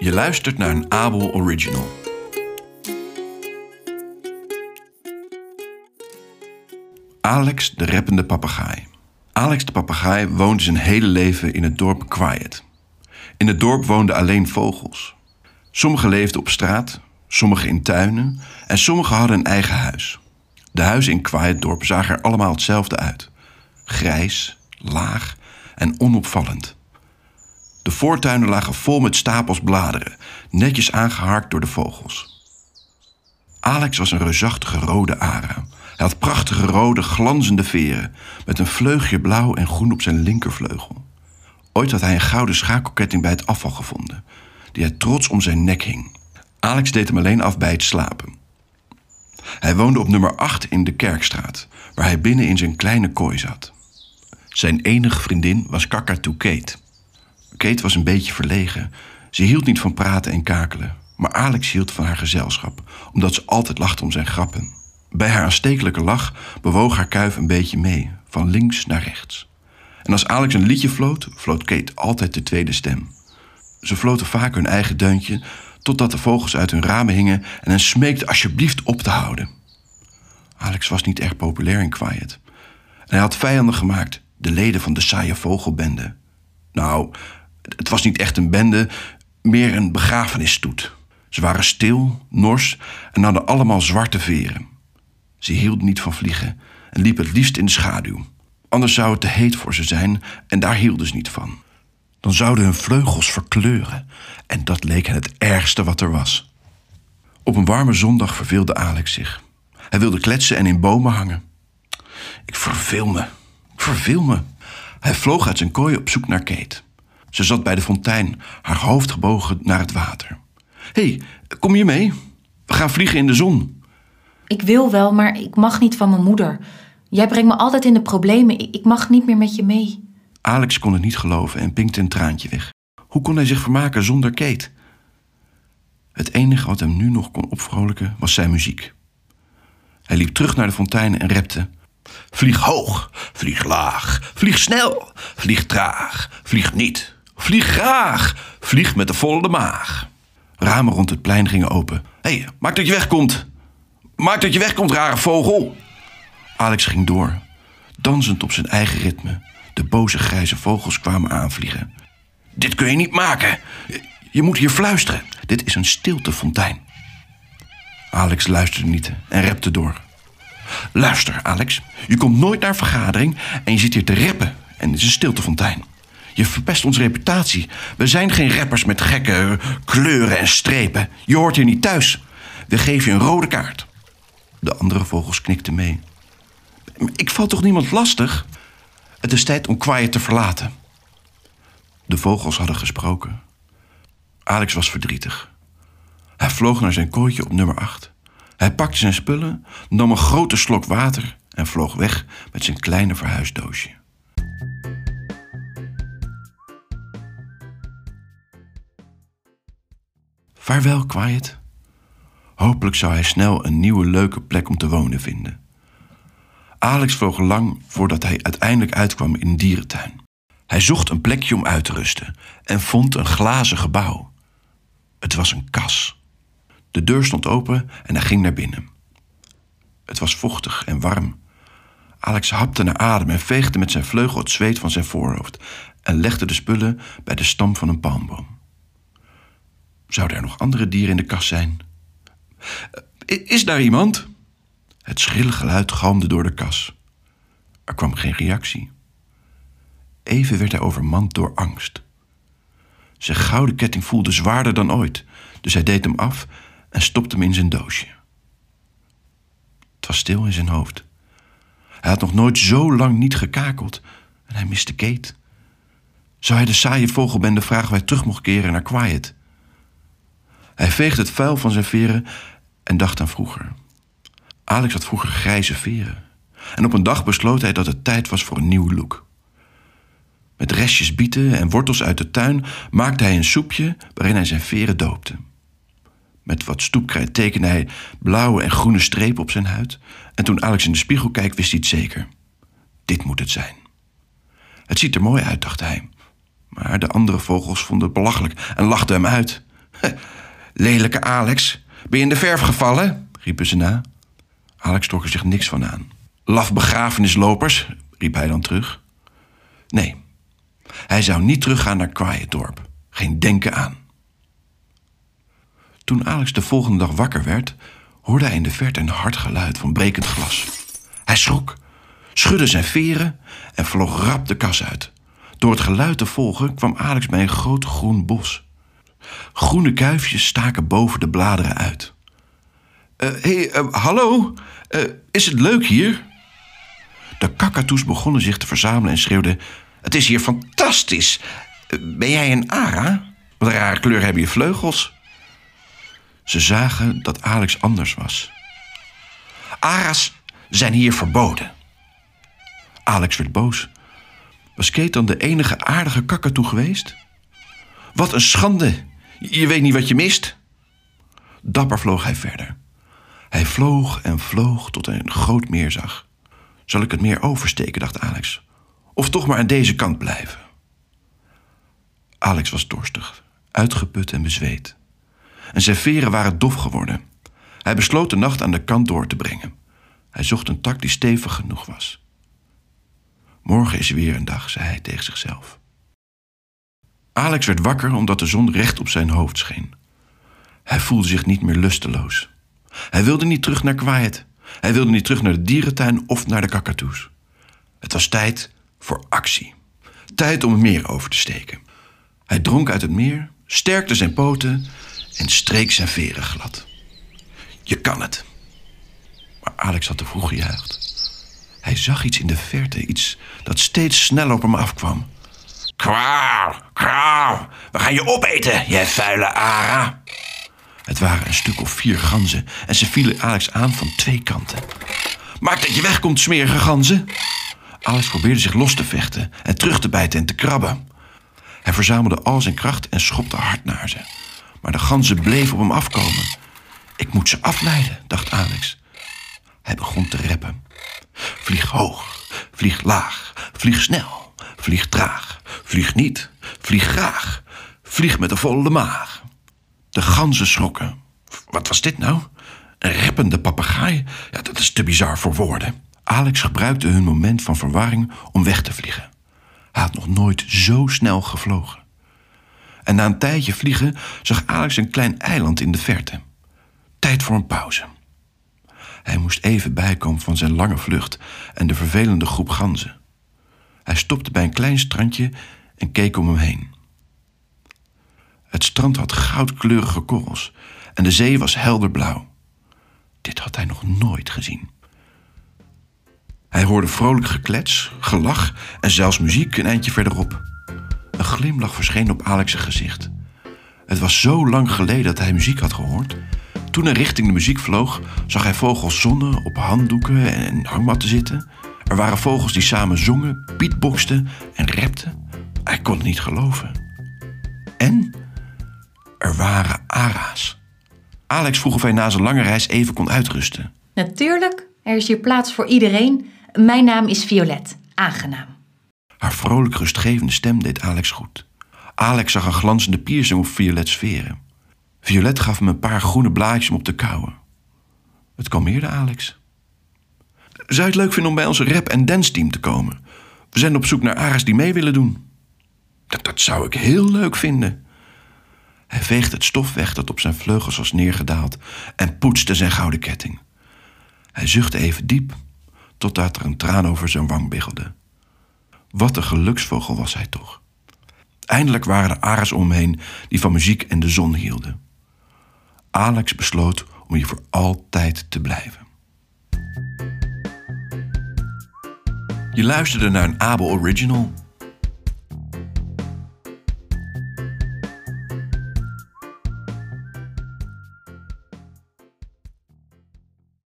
Je luistert naar een Abel Original. Alex de reppende papegaai. Alex de papegaai woonde zijn hele leven in het dorp Quiet. In het dorp woonden alleen vogels. Sommigen leefden op straat, sommigen in tuinen en sommigen hadden een eigen huis. De huizen in Quiet dorp zagen er allemaal hetzelfde uit. Grijs, laag en onopvallend. De voortuinen lagen vol met stapels bladeren, netjes aangeharkt door de vogels. Alex was een reusachtige rode ara. Hij had prachtige rode, glanzende veren, met een vleugje blauw en groen op zijn linkervleugel. Ooit had hij een gouden schakelketting bij het afval gevonden, die hij trots om zijn nek hing. Alex deed hem alleen af bij het slapen. Hij woonde op nummer 8 in de Kerkstraat, waar hij binnen in zijn kleine kooi zat. Zijn enige vriendin was Kakatoe Kate. Kate was een beetje verlegen. Ze hield niet van praten en kakelen. Maar Alex hield van haar gezelschap, omdat ze altijd lachte om zijn grappen. Bij haar aanstekelijke lach bewoog haar kuif een beetje mee, van links naar rechts. En als Alex een liedje floot, floot Kate altijd de tweede stem. Ze floten vaak hun eigen deuntje, totdat de vogels uit hun ramen hingen en hen smeekten alsjeblieft op te houden. Alex was niet erg populair in Quiet. Hij had vijanden gemaakt, de leden van de saaie vogelbende. Nou, het was niet echt een bende, meer een begrafenisstoet. Ze waren stil, nors en hadden allemaal zwarte veren. Ze hielden niet van vliegen en liepen het liefst in de schaduw. Anders zou het te heet voor ze zijn en daar hielden ze niet van. Dan zouden hun vleugels verkleuren en dat leek het ergste wat er was. Op een warme zondag verveelde Alex zich. Hij wilde kletsen en in bomen hangen. Ik verveel me, ik verveel me. Hij vloog uit zijn kooi op zoek naar Kate. Ze zat bij de fontein, haar hoofd gebogen naar het water. Hé, hey, kom je mee? We gaan vliegen in de zon. Ik wil wel, maar ik mag niet van mijn moeder. Jij brengt me altijd in de problemen. Ik mag niet meer met je mee. Alex kon het niet geloven en pinkte een traantje weg. Hoe kon hij zich vermaken zonder Kate? Het enige wat hem nu nog kon opvrolijken was zijn muziek. Hij liep terug naar de fontein en repte. Vlieg hoog, vlieg laag, vlieg snel, vlieg traag, vlieg niet, vlieg graag, vlieg met de volle maag. Ramen rond het plein gingen open. Hé, hey, maak dat je wegkomt. Maak dat je wegkomt, rare vogel. Alex ging door, dansend op zijn eigen ritme. De boze grijze vogels kwamen aanvliegen. Dit kun je niet maken. Je moet hier fluisteren. Dit is een stiltefontein. Alex luisterde niet en repte door. Luister, Alex. Je komt nooit naar vergadering en je zit hier te rappen. En het is een stiltefontein. Je verpest onze reputatie. We zijn geen rappers met gekke kleuren en strepen. Je hoort hier niet thuis. We geven je een rode kaart. De andere vogels knikten mee. Ik val toch niemand lastig? Het is tijd om Quiet te verlaten. De vogels hadden gesproken. Alex was verdrietig. Hij vloog naar zijn kooitje op nummer 8. Hij pakte zijn spullen, nam een grote slok water en vloog weg met zijn kleine verhuisdoosje. Vaarwel, Quiet. Hopelijk zou hij snel een nieuwe leuke plek om te wonen vinden. Alex vloog lang voordat hij uiteindelijk uitkwam in een dierentuin. Hij zocht een plekje om uit te rusten en vond een glazen gebouw. Het was een kas. De deur stond open en hij ging naar binnen. Het was vochtig en warm. Alex hapte naar adem en veegde met zijn vleugel het zweet van zijn voorhoofd en legde de spullen bij de stam van een palmboom. Zouden er nog andere dieren in de kas zijn? Is daar iemand? Het schrille geluid galmde door de kas. Er kwam geen reactie. Even werd hij overmand door angst. Zijn gouden ketting voelde zwaarder dan ooit, dus hij deed hem af en stopte hem in zijn doosje. Het was stil in zijn hoofd. Hij had nog nooit zo lang niet gekakeld en hij miste Kate. Zou hij de saaie vogelbende vragen hij terug mocht keren naar Quiet? Hij veegde het vuil van zijn veren en dacht aan vroeger. Alex had vroeger grijze veren. En op een dag besloot hij dat het tijd was voor een nieuwe look. Met restjes bieten en wortels uit de tuin maakte hij een soepje waarin hij zijn veren doopte. Met wat stoepkrijt tekende hij blauwe en groene strepen op zijn huid. En toen Alex in de spiegel keek, wist hij het zeker. Dit moet het zijn. Het ziet er mooi uit, dacht hij. Maar de andere vogels vonden het belachelijk en lachten hem uit. Lelijke Alex, ben je in de verf gevallen? riepen ze na. Alex trok er zich niks van aan. Laf begrafenislopers, riep hij dan terug. Nee, hij zou niet teruggaan naar Quietdorp. Geen denken aan. Toen Alex de volgende dag wakker werd, hoorde hij in de verte een hard geluid van brekend glas. Hij schrok, schudde zijn veren en vloog rap de kas uit. Door het geluid te volgen kwam Alex bij een groot groen bos. Groene kuifjes staken boven de bladeren uit. Hé, hey, uh, hallo, uh, is het leuk hier? De kakatoes begonnen zich te verzamelen en schreeuwden... Het is hier fantastisch. Ben jij een ara? Wat een rare kleur hebben je vleugels. Ze zagen dat Alex anders was. Ara's zijn hier verboden. Alex werd boos. Was Kate dan de enige aardige kakatoe geweest? Wat een schande! Je weet niet wat je mist. Dapper vloog hij verder. Hij vloog en vloog tot hij een groot meer zag. Zal ik het meer oversteken, dacht Alex. Of toch maar aan deze kant blijven. Alex was dorstig, uitgeput en bezweet. En zijn veren waren dof geworden. Hij besloot de nacht aan de kant door te brengen. Hij zocht een tak die stevig genoeg was. Morgen is weer een dag, zei hij tegen zichzelf. Alex werd wakker omdat de zon recht op zijn hoofd scheen. Hij voelde zich niet meer lusteloos. Hij wilde niet terug naar Quiet. Hij wilde niet terug naar de dierentuin of naar de kakatoes. Het was tijd voor actie. Tijd om het meer over te steken. Hij dronk uit het meer, sterkte zijn poten en streek zijn veren glad. Je kan het. Maar Alex had te vroeg gejuicht. Hij zag iets in de verte, iets dat steeds sneller op hem afkwam. Kwauw, kwauw, we gaan je opeten, jij vuile ara. Het waren een stuk of vier ganzen en ze vielen Alex aan van twee kanten. Maak dat je wegkomt, smerige ganzen. Alex probeerde zich los te vechten en terug te bijten en te krabben. Hij verzamelde al zijn kracht en schopte hard naar ze. Maar de ganzen bleven op hem afkomen. Ik moet ze afleiden, dacht Alex. Hij begon te reppen. Vlieg hoog, vlieg laag, vlieg snel, vlieg traag, vlieg niet, vlieg graag, vlieg met een volle maag. De ganzen schrokken. Wat was dit nou? Een reppende papegaai? Ja, dat is te bizar voor woorden. Alex gebruikte hun moment van verwarring om weg te vliegen. Hij had nog nooit zo snel gevlogen. En na een tijdje vliegen zag Alex een klein eiland in de verte. Tijd voor een pauze. Hij moest even bijkomen van zijn lange vlucht en de vervelende groep ganzen. Hij stopte bij een klein strandje en keek om hem heen. Het strand had goudkleurige korrels en de zee was helderblauw. Dit had hij nog nooit gezien. Hij hoorde vrolijk geklets, gelach en zelfs muziek een eindje verderop. Een glimlach verscheen op Alex' gezicht. Het was zo lang geleden dat hij muziek had gehoord. Toen hij richting de muziek vloog, zag hij vogels zonnen op handdoeken en hangmatten zitten. Er waren vogels die samen zongen, beatboxten en rapten. Hij kon het niet geloven. En er waren ara's. Alex vroeg of hij na zijn lange reis even kon uitrusten. Natuurlijk, er is hier plaats voor iedereen. Mijn naam is Violet. Aangenaam. Haar vrolijk rustgevende stem deed Alex goed. Alex zag een glanzende piercing op Violets veren. Violet gaf hem een paar groene blaadjes om op te kauwen. Het kalmeerde Alex. Zou je het leuk vinden om bij onze rap- en dance-team te komen? We zijn op zoek naar Aras die mee willen doen. Dat, zou ik heel leuk vinden. Hij veegde het stof weg dat op zijn vleugels was neergedaald en poetste zijn gouden ketting. Hij zuchtte even diep, totdat er een traan over zijn wang biggelde. Wat een geluksvogel was hij toch. Eindelijk waren er ares omheen die van muziek en de zon hielden. Alex besloot om hier voor altijd te blijven. Je luisterde naar een Abel Original